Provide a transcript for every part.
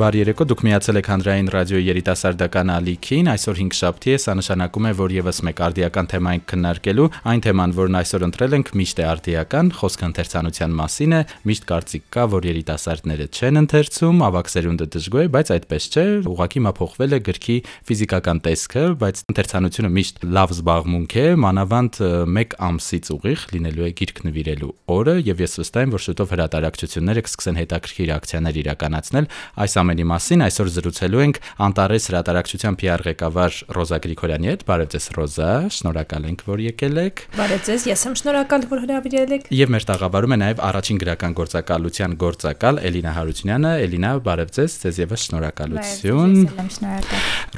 Բարի երեկո, դուք միացել եք Հանրային ռադիոյի երիտասարդական ալիքին։ Այսօր 5 շաբթի է, սա նշանակում է, որ եւս մեկ արդիական թեմա ենք քննարկելու։ Այն թեման, որն այսօր ընտրել ենք, միշտ է արդիական, խոսքը ընթերցանության մասին է։ Միշտ կարծիք կա, որ երիտասարդները չեն ընթերցում, ավակ սերունդը դժգոհ է, բայց այդպես չէ։ Ուղղակի մափոխվել է գրքի ֆիզիկական տեսքը, բայց ընթերցանությունը միշտ լավ զբաղմունք է, մանավանդ 1 ամսից ուղիղ լինելու է գիրք նվիրելու օրը, եւ ես վստահ եմ, որ շուտով հրատարակչությունները կսկսեն հետաքրքիր ակցիաներ իրականացնել այս ամենի մասին այսօր զրուցելու ենք Անտարես հրատարակչության PR ղեկավար Ռոզա Գրիգորյանի հետ։ Բարև ձեզ Ռոզա, շնորհակալ ենք, որ եկել եք։ Բարև ձեզ, ես եմ շնորհակալ, որ հրավիրել եք։ Եվ մեր տաղավարում է նաև առաջին գրական գործակալության գործակալ Էլինա Հարությունյանը։ Էլինա, բարև ձեզ, ձեզ եւս շնորհակալություն։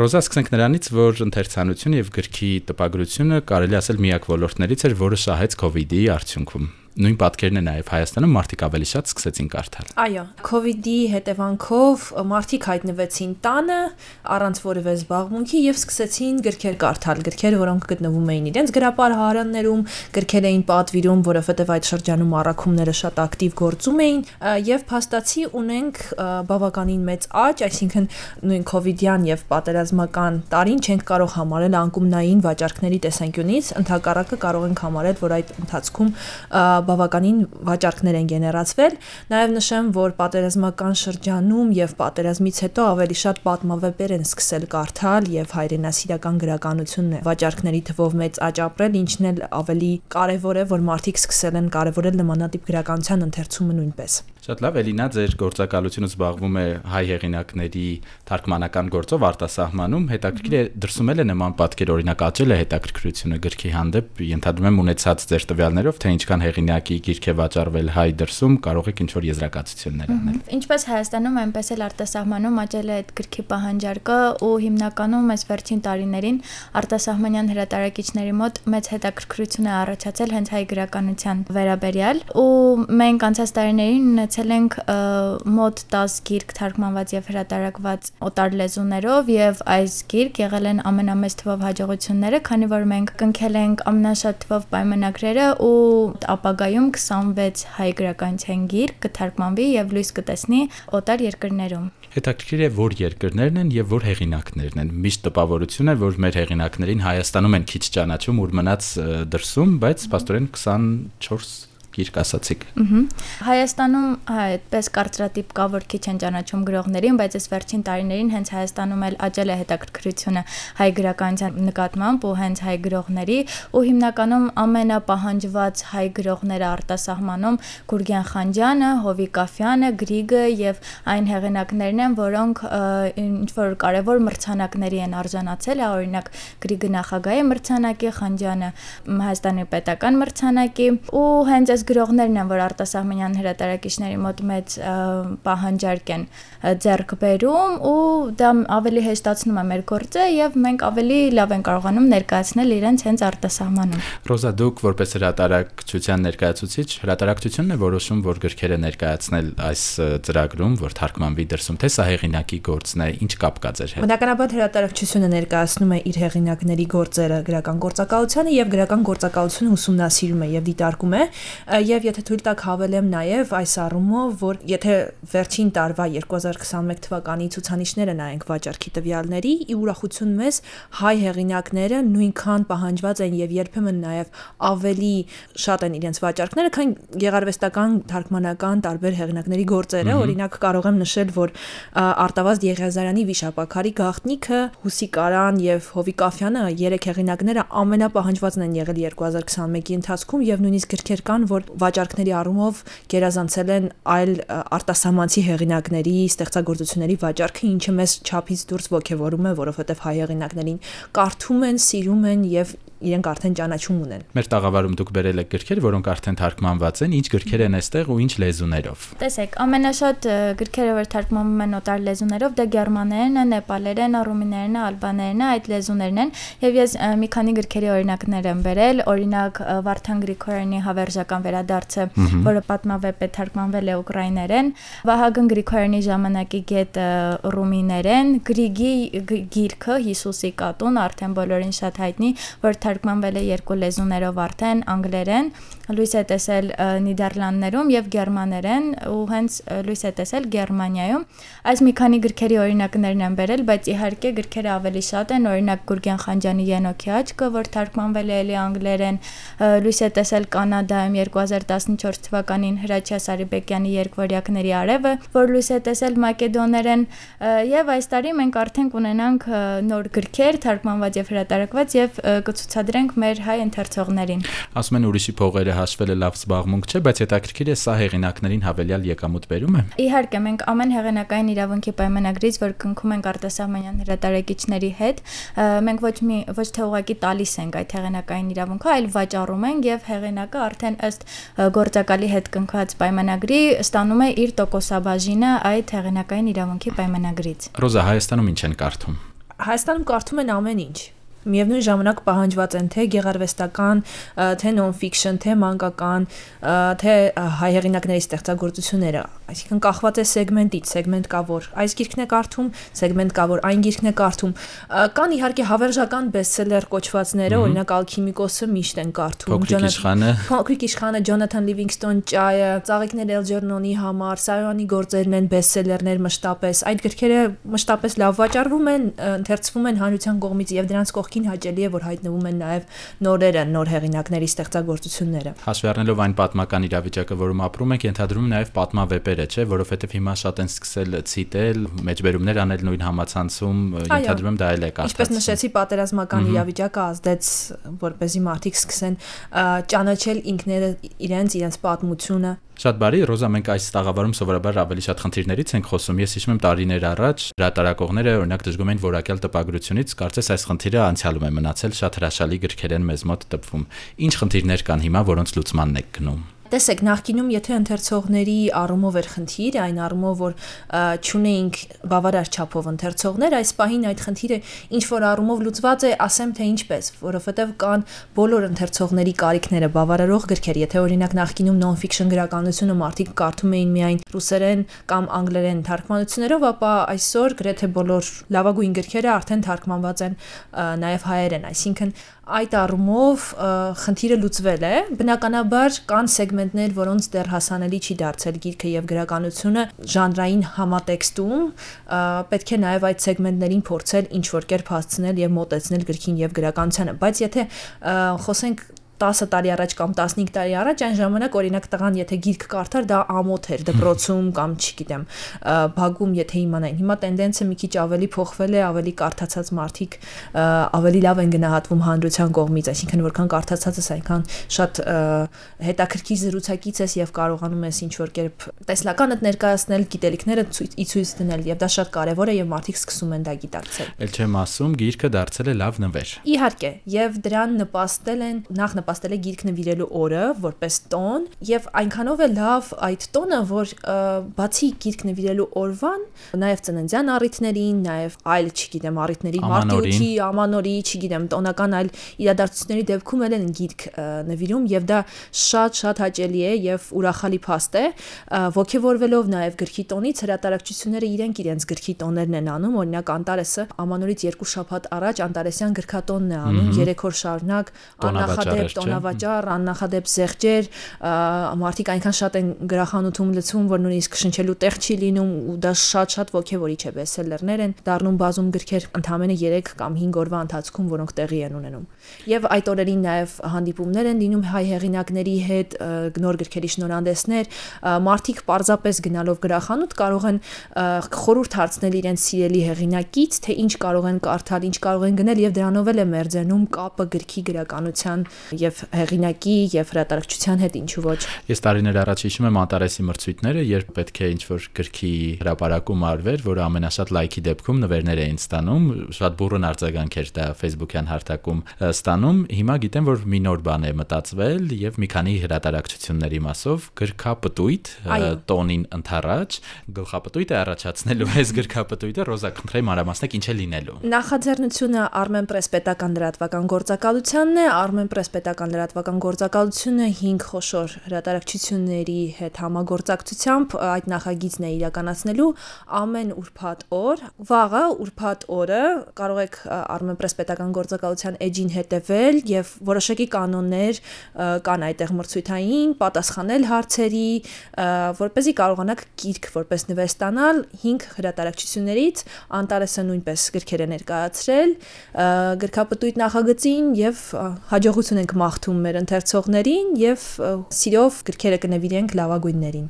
Ռոզա, սկսենք նրանից, որ ընթերցանություն եւ գրքի տպագրությունը կարելի ասել միակ ոլորտներից էր, որը շահեց կ ូវ իդի արդյունքում նույն պատկերն է նաև Հայաստանում մարդիկ ավելի շատ սկսեցին կարդալ։ Այո, COVID-ի հետևանքով մարդիկ հայտնվեցին տանը առանց որևէ զբաղմունքի եւ սկսեցին գրքեր կարդալ, գրքեր, որոնք գտնվում էին իրենց գրապարահարաններում, գրքեր էին պատվիրում, որովհետեւ այդ շրջանում առաքումները շատ ակտիվ գործում էին եւ փաստացի ունենք բավականին մեծ աճ, այսինքն նույն COVID-յան եւ պատերազմական տարին չենք կարող համարել անկումնային վաճառքների տեսանկյունից, ընդհակառակը կարող ենք համարել, որ այդ ընթացքում բավականին վաճառքներ են գեներացվել։ Նաև նշեմ, որ պատերազմական շրջանում եւ պատերազմից հետո ավելի շատ պատմավեպեր են սկսել կարդալ եւ հայրենասիրական գրականությունն է վաճառքների թվով մեծ աճ ապրել, ինչն էլ ավելի կարեւոր է, որ մարդիկ սկսել են կարևորել նմանատիպ գրականության ընթերցումը նույնպես։ Շատ լավ, Էլինա, ձեր գործակալությունը զբաղվում է հայ հեղինակների թարգմանական գործով արտասահմանում։ Հետաքրքիր է դրսում էլ է նման պատկեր, օրինակ աճել է հետաքրքրությունը գրքի հանդեպ, ենթադրում եմ ունեցած ձեր տվյալներով, թե ինչքան հեղինակի գիրք է վաճառվել հայ դրսում, կարող եք ինչ-որ եզրակացություններ անել։ Ինչպես Հայաստանում, այնպես էլ արտասահմանում աճել է այդ գրքի պահանջարկը ու հիմնականում այս վերջին տարիներին արտասահմանյան հրատարակիչների մոտ մեծ հետաքրքրություն է առաջացել հենց հայ գրականության վերաբերյալ ու մենք անցած տարիներին ունեցել ենք մոտ 10 գիրք թարգմանված եւ հրատարակված օտար լեզուներով եւ այս գիրք եղել են ամենամեծ թվով հաջողությունները, քանի որ մենք կնքել ենք ամենաշատ թվով պայմանագրերը ու ապագայում 26 հայ գրականության գիրք կթարգմանվի եւ լույս կտեսնի օտար երկրներում։ Հետաքրքիր է, որ երկրներն են եւ որ հեղինակներն են։ Միշտ տպավորություն է, որ մեր հեղինակներին Հայաստանում են քիչ ճանաչում, ուր մնաց դրսում, բայց աստորեն 24 գիրք ասացիք։ Հայաստանում այդպես կարծրատիպ կա, որ քիչ են ճանաչում գրողներին, բայց այս վերջին տարիներին հենց Հայաստանում էլ աճել է հետաքրքրությունը հայ գրականության նկատմամբ ու հենց հայ գրողների ու հիմնականում ամենապահանջված հայ գրողները արտասահմանում Գուրգեն Խանջյանը, Հովիկ Կաֆյանը, Գրիգը եւ այն հեղինակներն են, որոնք ինչ որ կարևոր մրցանակների են արժանացել, օրինակ Գրիգը նախագահի մրցանակի, Խանջյանը Հայաստանի պետական մրցանակի ու հենց այս այս գրողներն են, որ արտասահմանյան հրատարակիչների մոտ մեծ պահանջարկ են ձեռք բերում ու դա ավելի հեշտացնում է մեր գործը եւ մենք ավելի լավ են կարողանում ներկայացնել իրենց հենց արտասահմանում։ Ռոզա դուք որպես հրատարակչության ներկայացուցիչ հրատարակչությունն է որոշում, որ գրքերը ներկայացնել այս ծրագրում, որ թարգմանվի դրսում, թե սա հեղինակի գործն է, ինչ կապ կա ձեր հետ։ Բնականաբար հրատարակչությունը ներկայացնում է իր հեղինակների գործերը գրական գործակալությանը եւ գրական գործակալությունը ուսումնասիրում է եւ դիտարկում է Եվ եթե թույլ տաք հավելեմ նաև այս առումով, որ եթե վերջին տարվա 2021 թվականի ցուցանիշները նայենք վաճառքի տվյալների, ի ուրախություն մեզ հայ հեղինակները նույնքան պահանջված են եւ երբեմն նաև ավելի շատ են իրենց վաճառքները, քան գեղարվեստական, թարգմանական տարբեր հեղինակների գործերը, օրինակ կարող եմ նշել, որ Արտավազդ Եղիազարյանի վիշապակարի գաղտնիքը, Հուսիկարան եւ Հովիկաֆյանը երեք հեղինակները ամենապահանջվածն են եղել 2021-ի ընթացքում եւ նույնիսկ գրքեր կան, որ վաճառքների առումով գերազանցել են այլ արտասահմանցի հեղինակների ստեղծագործությունների վաճառքը, ինչը մեզ չափից դուրս ողջևորում է, որովհետև հայ հեղինակներին կարդում են, սիրում են եւ իրենք արդեն ճանաչում ունեն։ Մեր տաղավարում դուք բերել եք գրքեր, որոնք արդեն թարգմանված են, ինչ գրքեր են այստեղ ու ինչ լեզուներով։ Տեսեք, ամենաշատ գրքերը, որ թարգմանվում են օտար լեզուներով, դա գերմաներեն է, նեպալերեն, ռումիներեն, ալբաներեն, այդ լեզուներն են, եւ ես մի քանի գրքերի օրինակներ եմ բերել, օրինակ Վարդան Գրիգորյանի հավերժական վերադարձը, որը պատմավեպ է թարգմանվել է ուկրաիներեն, Վահագն Գրիգորյանի ժամանակի գետ ռումիներեն, Գրիգի գիրքը Հիսուսի կատուն արդեն բոլորին շատ հայտնի, որ թարգմանվել է երկու լեզուներով արդեն անգլերեն, լույս է տեսել Նիդերլանդներում եւ գերմաներեն ու հենց լույս է տեսել Գերմանիայում։ Այս մի քանի գրքերի օրինակներն եմ բերել, բայց իհարկե գրքերը ավելի շատ են, օրինակ Գուրգեն Խանջյանի Ենոքի աչքը, որ թարգմանվել է էլի անգլերեն, լույս է տեսել Կանադայում 2014 թվականին Հրաչյա Սարիբեկյանի երկվորյակների արևը, որ լույս է տեսել մակեդոներեն եւ այս տարի մենք արդեն կունենանք նոր գրքեր թարգմանված եւ հրատարակված եւ կցուցադրենք մեր հայ ընթերցողներին։ Ասում են ուրիշի փողերը հաշվելը լավ զբաղմունք չէ, բայց հետաքրքիր է սա հեղինակներին հավելյալ եկամուտ բերում է։ Իհարկե, մենք ամեն հեղինակային իրավունքի պայմանագրից, որ կնքում ենք արտասահմանյան հրատարակիչների հետ, մենք ոչ մի ոչ թե ուղակի տալիս ենք այդ հեղինակային իրավունքը, այլ վաճառում ենք եւ հեղինակը արդեն ըստ գործակալի հետ կնքված պայմանագրի ստանում է իր տոկոսաբաժինը այդ հեղինակային իրավունքի պայմանագրից։ Ռոզա, Հայաստանում ինչ են կարդում։ Հայաստանում կարդում են ամեն ինչ միևնույն ժամանակ պահանջված են թե գեղարվեստական, թե non-fiction, թե մանկական, թե հայ հեղինակների ստեղծագործությունները, այսինքն կախված է սեգմենտից, սեգմենտ կա որ այս գիրքն է կարդում, սեգմենտ կա որ այն գիրքն է կարդում։ Կան իհարկե հավերժական բեսթսելեր կոչվածները, օրինակ Ալքիմիկոսը միշտ են կարդում, Ջոնաթան Փոքրիկ իշխանը, Ջոնաթան Լիվինգստոն ճայը, Ծաղիկներ Էլջերնոնի համար, Սայոանի գործերն են բեսթսելերներ մշտապես։ Այդ գրքերը մշտապես լավ վաճառվում են, ընթերցվում են հանրության կողմից եւ դրանց կողքին կողքին հաճելի է որ հայտնվում են նաև նորերը, նոր հեղինակների ստեղծագործությունները։ Հաշվի առնելով այն պատմական իրավիճակը, որում ապրում ենք, ենթադրում նաև պատմավեպերը, չէ, որովհետև հիմա շատ են սկսել ցիտել, մեջբերումներ անել նույն համացանցում, ենթադրում դա էլ է կարծես։ Ինչպես նշեցի, պատերազմական իրավիճակը ազդեց, որ เป զի մարդիկ սկսեն ճանաչել ինքները իրենց, իրենց պատմությունը Շատ բարի, Ռոզա, մենք այս տաղավարում սովորաբար ավելի շատ խնդիրներից ենք խոսում։ Ես հիշում եմ տարիներ առաջ հրատարակողները օրինակ դժգոհ էին որակյալ տպագրությունից, կարծես այս խնդիրը անցյալում է մնացել, շատ հրաշալի գրքեր են մեզ մոտ տպվում։ Ինչ խնդիրներ կան հիմա, որոնց լուծմանն եք գնում։ Տեսեք, նախկինում եթե ընթերցողների առումով էր խնդիր, այն առումով որ ճունեինք բավարար չափով ընթերցողներ, այս պահին այդ խնդիրը ինչ որ առումով լուծված է, ասեմ թե ինչպես, որովհետև կան բոլոր ընթերցողների կարիքները բավարարող գրքեր, եթե օրինակ նախկինում non-fiction գրականությունը մարդիկ կարդում էին միայն ռուսերեն կամ անգլերեն թարգմանություններով, ապա այսօր գրեթե բոլոր լավագույն գրքերը արդեն թարգմանված են նաև հայերեն, այսինքն այդ առումով խնդիրը լուծվել է։ Բնականաբար կան սեգմենտներ, որոնց դեռ հասանելի չի դարձել գիրքը եւ գրականությունը ժանրային համատեքստում, պետք է նաեւ այդ սեգմենտներին փորձել ինչ որ կերպ հասցնել եւ մոտեցնել գրքին եւ գրականությանը, բայց եթե խոսենք 10 տարի առաջ կամ 15 տարի առաջ այն ժամանակ օրինակ տղան եթե գիրք կարդար դա ամոթ էր դպրոցում կամ չգիտեմ բագում եթե իմանային հիմա տենդենսը մի քիչ ավելի փոխվել է ավելի կարդացած մարդիկ ավելի լավ են գնահատվում հանրության կողմից այսինքն որքան կարդացած ես այնքան շատ հետաքրքիր զրուցակից ես եւ կարողանում ես ինչ որ կերպ տեսլականդ ներկայացնել գիտելիքները ի ցույց դնել եւ դա շատ կարեւոր է եւ մարդիկ սկսում են դա գիտակցել ել չեմ ասում գիրքը դարձել է լավ նվեր իհարկե եւ դրան նպաստել են նախ նպաստել նպաստել է գիրք նվիրելու օրը որպես տոն եւ այնքանով է լավ այդ տոնը, որ բացի գիրք նվիրելու օրվան, նաեւ ծննդյան առիթներին, նաեւ այլ, չգիտեմ, առիթների, մարտիրոքի, ամանորի, չգիտեմ, տոնական այլ իրադարձությունների դեպքում էլ են գիրք նվիրում եւ դա շատ-շատ հաճելի է եւ ուրախալի փաստ է, ողջևորվելով նաեւ գրքի տոնից հրատարակչությունները իրենք իրենց գրքի տոներն են անում, օրինակ Անտարեսը ամանորից երկու շաբաթ առաջ Անտարեսյան գրքատոնն է անում, 3 օր շարունակ աննախադեպ տոնավաճառ, աննախադեպ զեղչեր, մարդիկ այնքան շատ են գրախանութում լցվում, որ նույնիսկ շնչելու տեղ չի լինում ու դա շատ-շատ ոգևորիչ է բեսելերներ են դառնում բազում գրքեր ընդամենը 3 կամ 5 օրվա ընթացքում, որոնք տեղի են ունենում։ Եվ այդ օրերին նաև հանդիպումներ են լինում հայ հեղինակների հետ, նոր գրքերի շնորհանդեսներ, մարդիկ պարզապես գնալով գրախանութ կարող են խորհուրդ հարցնել իրենց սիրելի հեղինակից, թե ինչ կարող են կարդալ, ինչ կարող են գնել եւ դրանով էլ է մերձենում կապը գրքի գրականության եւ հեղինակի եւ հրատարակչության հետ ինչու ոչ։ Ես տարիներ առաջ հիշում եմ Անտարեսի մրցույթները, երբ պետք է ինչ-որ գրքի հրապարակում արվեր, որը ամենաշատ լայքի դեպքում նվերներ էին ստանում, շատ բուրըն արձագանք էր դա Facebook-յան հարթակում ստանում։ Հիմա գիտեմ, որ մի նոր բան է մտածվել եւ մի քանի հրատարակչությունների մասով գրքապտույտ տոնին ընթരാճ գլխապտույտ է առաջացնելու այս գրքապտույտը Ռոզա քննրի մանրամասնեք ինչ է լինելու։ Նախաձեռնությունը Armenpress պետական լրատվական գործակալությանն է, Armenpress պետական լրատվական գործակալությունը 5 խոշոր հրատարակչությունների հետ համագործակցությամբ այդ նախագիծն է իրականացնելու ամեն ուրբաթ օր։ Վաղը ուրբաթ օրը կարող եք Armenpress պետական գործակալության էջին հետևել եւ որոշակի կանոններ կան այդտեղ մրցույթային, պատասխանել հարցերի, որ เป զի կարողանաք գիրք որպես նվեր ստանալ 5 հրատարակչություններից, Անտարեսը նույնպես գրքեր է ներկայացրել, գրքապտույտ նախագծին եւ հաջողություն ենք մաղթում մեր ընթերցողներին եւ սիրով գրքերը կնվիրենք լավագույններին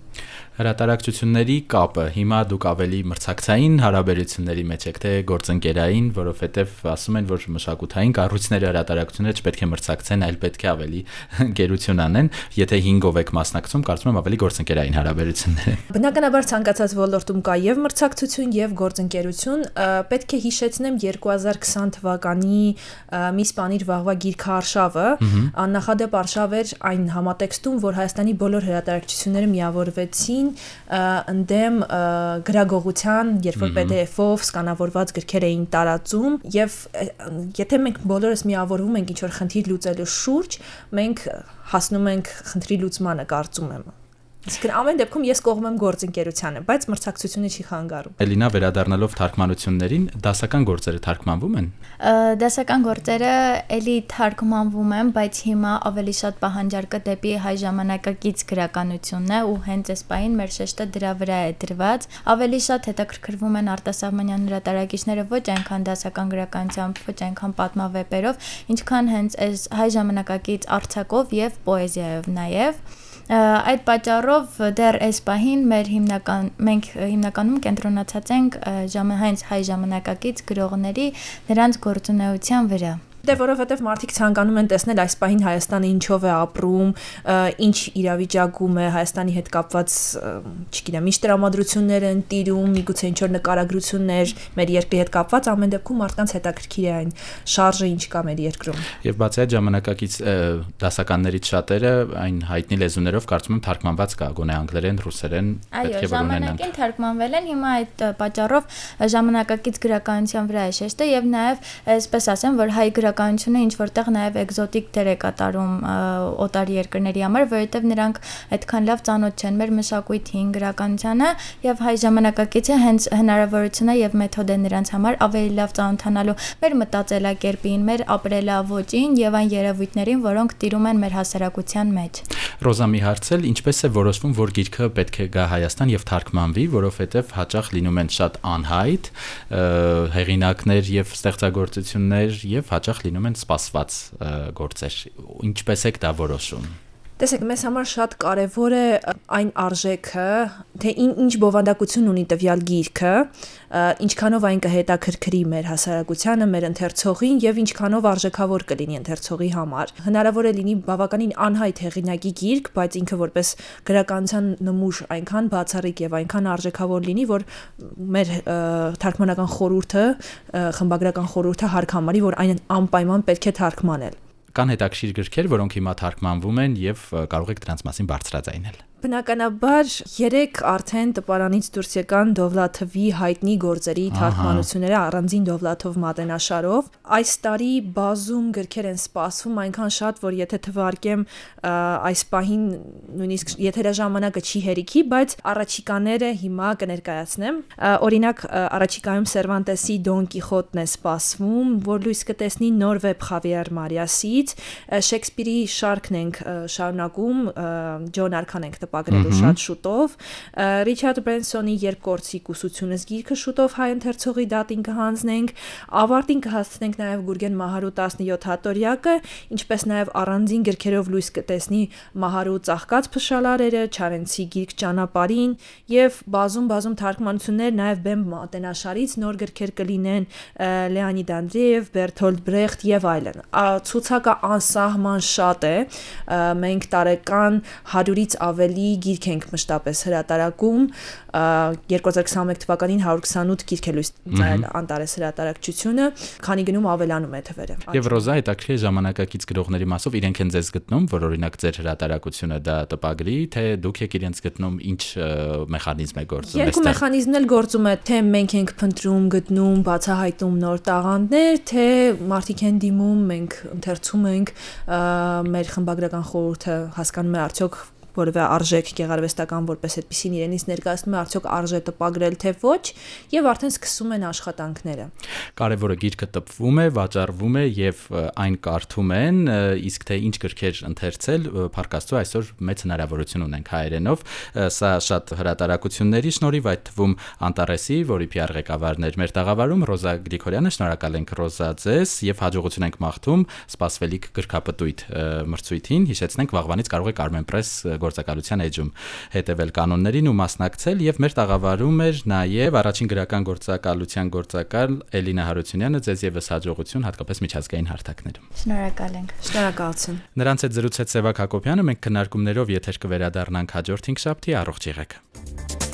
հրատարակչությունների կապը հիմա դուք ավելի մրցակցային հարաբերությունների մեջ եք թե գործընկերային, որովհետև ասում են, որ մշակութային կառույցները հրատարակությունները չպետք է մրցակցեն, այլ պետք է ավելի գերություն անեն, եթե 5-ով եք մասնակցում, կարծում եմ ավելի գործընկերային հարաբերություններ։ Բնականաբար ցանկացած ոլորտում կա եւ մրցակցություն եւ գործընկերություն, պետք է հիշեցնեմ 2020 թվականի մի սպանիր վաղվա գիրքը արշավը, աննախադեպ արշավ էր այն համատեքստում, որ Հայաստանի բոլոր հրատարակչությունները միավորվեցին ընդդեմ գրագողության, երբ որ PDF-ով սկանավորված գրքեր էին տարածում եւ եթե մենք բոլորս միավորվում ենք ինչ որ խնդիր լուծելու շուրջ, մենք հասնում ենք խնդրի լուծմանը, կարծում եմ։ Իսկ ամեն դեպքում ես կողմ եմ գործընկերությանը, բայց մրցակցությունը չի խանգարում։ Էլինա վերադառնալով թարգմանություններին, դասական գործերը թարգմանվում են։ Դասական գործերը էլի թարգմանվում են, բայց հիմա ավելի շատ պահանջարկը դեպի հայ ժամանակակից գրականությունն է ու հենց այս պահին մեր շեշտը դրա վրա է դրված։ Ավելի շատ հետաքրքրվում են արտասահմանյան հրատարակիչները ոչ այնքան դասական գրականությամբ, ոչ այնքան պատմավեպերով, ինչքան հենց այս հայ ժամանակակից արձակով եւ պոեզիայով նաեւ այդ պատճառով դեռ այս պահին մեր հիմնական մենք հիմնականում կենտրոնացած ենք ժամահայց հայ ժամանակակից գրողների նրանց գործունեության վրա Դե որովհետև մարդիկ ցանկանում են տեսնել այս պահին Հայաստանը ինչով է ապրում, ինչ իրավիճակում է Հայաստանի հետ կապված, չգիտեմ, ինչ տրամադրություններ են տիրում, միգուցե ինչ որ նկարագրություններ մեր երկրի հետ կապված, ամեն դեպքում մարդկանց հետաքրքիր է այն շարժը ինչ կա մեր երկրում։ Եվ բացի այդ ժամանակակից դասականներից շատերը այն հայտնի լեզուներով կարծում եմ թարգմանված կա, գոնե անգլերեն, ռուսերեն, պետք է որ ունենան։ Այո, ժամանակին թարգմանվել են, հիմա այդ պատճառով ժամանակակից գրականության վրա է շեշտը եւ նաեւ այսպես ասեմ, որ հայ գրական գրականությունը ինչ որտեղ նաև էկզոտիկ դեր է կատարում օտար երկրների համար, որովհետև նրանք այդքան լավ ծանոթ չեն մեր մշակույթին, գրականությանը եւ հայ ժամանակակից է հենց հնարավորությունը եւ մեթոդ է նրանց համար ավելի լավ ծանոթանալու մեր մտածելակերպին, մեր ապրելավոճին եւ այն երևույթներին, որոնք տիրում են մեր հասարակության մեջ։ Ռոզամի հարցել, ինչպես է որոշվում, որ գիրքը պետք է գա Հայաստան եւ թարգմանվի, որովհետեւ հաճախ լինում են շատ անհայտ հեղինակներ եւ ստեղծագործություններ եւ հաճախ լինում են սպասված գործեր։ Ինչպես եք դա որոշում։ Տեսեք, մեզ համար շատ կարևոր է այն արժեքը, թե ինչ բովանդակություն ունի տվյալ գիրքը, ինչքանով այն կհետաքրքրի մեր հասարակությանը, մեր ընթերցողին եւ ինչքանով արժեքավոր կլինի ընթերցողի համար։ Հնարավոր է լինի բավականին անհայտ հեղինակի գիրք, բայց ինքը որպես գրականության նմուշ այնքան բացառիկ եւ այնքան արժեքավոր լինի, որ մեր թարգմանական խորհուրդը, խմբագրական խորհուրդը հարկ համարի, որ այն անպայման պետք է թարգմանել կան հետաքրիր գրքեր, որոնք հիմա թարգմանվում են եւ կարող եք դրանց մասին բարձրաձայնել։ Բնականաբար 3 արդեն տպարանից դուրս եկան Դովլաթովի հայտնի գործերի թարգմանությունները առանձին Դովլաթով մատենաշարով։ Այս տարի բազում գրքեր են սպասվում այնքան շատ, որ եթե թվարկեմ այս պահին նույնիսկ եթերաժամանակը չի հերիքի, բայց առաջիկաները հիմա կներկայացնեմ։ Օրինակ առաջիկայում Սերվանտեսի Դոն Կիխոտն է սպասվում, որ լույս կտեսնի նոր վեբ Խավիեր Մարիասից, Շեքսպիրի շարքն ենք շարունակում, Ջոն Արքան ենք տպագրելու շատ շուտով։ Ռիչարդ Բրենսոնի երկկորցի կուսությունս գիրքը շուտով հայ ընթերցողի դատին կհանձնենք, ավարտին կհասցնենք նաև Գուրգեն Մահարու 17 հատորյակը, ինչպես նաև առանձին գրքերով լույս կտեսնի Մահարու ծաղկած փշալարերը, Չարենցի գիրք ճանապարհին եւ բազում-բազում թարգմանություններ նաև Բեմ մատենաշարից նոր գրքեր կլինեն Լեոնիդ Անդրեև, Բերթոլդ Բրեխտ եւ այլն։ Ցուցակը անսահման շատ է։ Մենք տարեկան 100-ից ավելի գիրք ենք մշտապես հրատարակում 2021 թվականին 128 գիրք է լույս ծայել Անտարես հրատարակչությունը, քանի գնում ավելանում է թվերը։ Եվ Ռոզա հետաքրքիր ժամանակակից գրողների մասով իրենք են ձեզ գտնում, որ օրինակ ձեր հրատարակությունը դա տպագրի, թե դուք եք իրենց գտնում ինչ մեխանիզմ է գործում այստեղ։ Երկու մեխանիզմն էլ գործում է, թե մենք ենք փնտրում, գտնում, բացահայտում նոր տաղանդներ, թե մարդիկ են դիմում, մենք ընթերցում ենք մեր խմբագրական խորհուրդը հասկանում է արդյոք որևէ արժեք գեղարվեստական որպես այդպեսին իրենից ներկայացնում է արդյոք արժե տպագրել թե ոչ եւ արդեն սկսում են աշխատանքները կարևորը գիրքը տպվում է վաճառվում է եւ այն կարդում են իսկ թե ինչ գրքեր ընթերցել փարկաստու այսօր մեծ հնարավորություն ունենք հայերենով սա շատ հրատարակությունների շնորհիվ այդ թվում անտարեսի որի PR ղեկավարն էր մեր տաղավարում Ռոզա Գրիգորյանը շնորհակալ ենք Ռոզա ձեզ եւ հաջողություն ենք մաղթում սպասվելիք գրքապտույտ մրցույթին հիշեցնենք վաղվանից կարող եք Armenpress գործակալության էջում հետևել կանոններին ու մասնակցել եւ մեր տաղավարում էր նաեւ առաջին գրական գործակալության գործակալ Էլինա Հարությունյանը ձեզ եւս հաջողություն հատկապես միջազգային հարթակներում Շնորհակալ ենք Շնորհակալություն Նրանց հետ զրուցեց Սևակ Հակոբյանը մենք քննարկումներով եթեր կվերադառնանք հաջորդ 5 շաբթի առողջ եղեք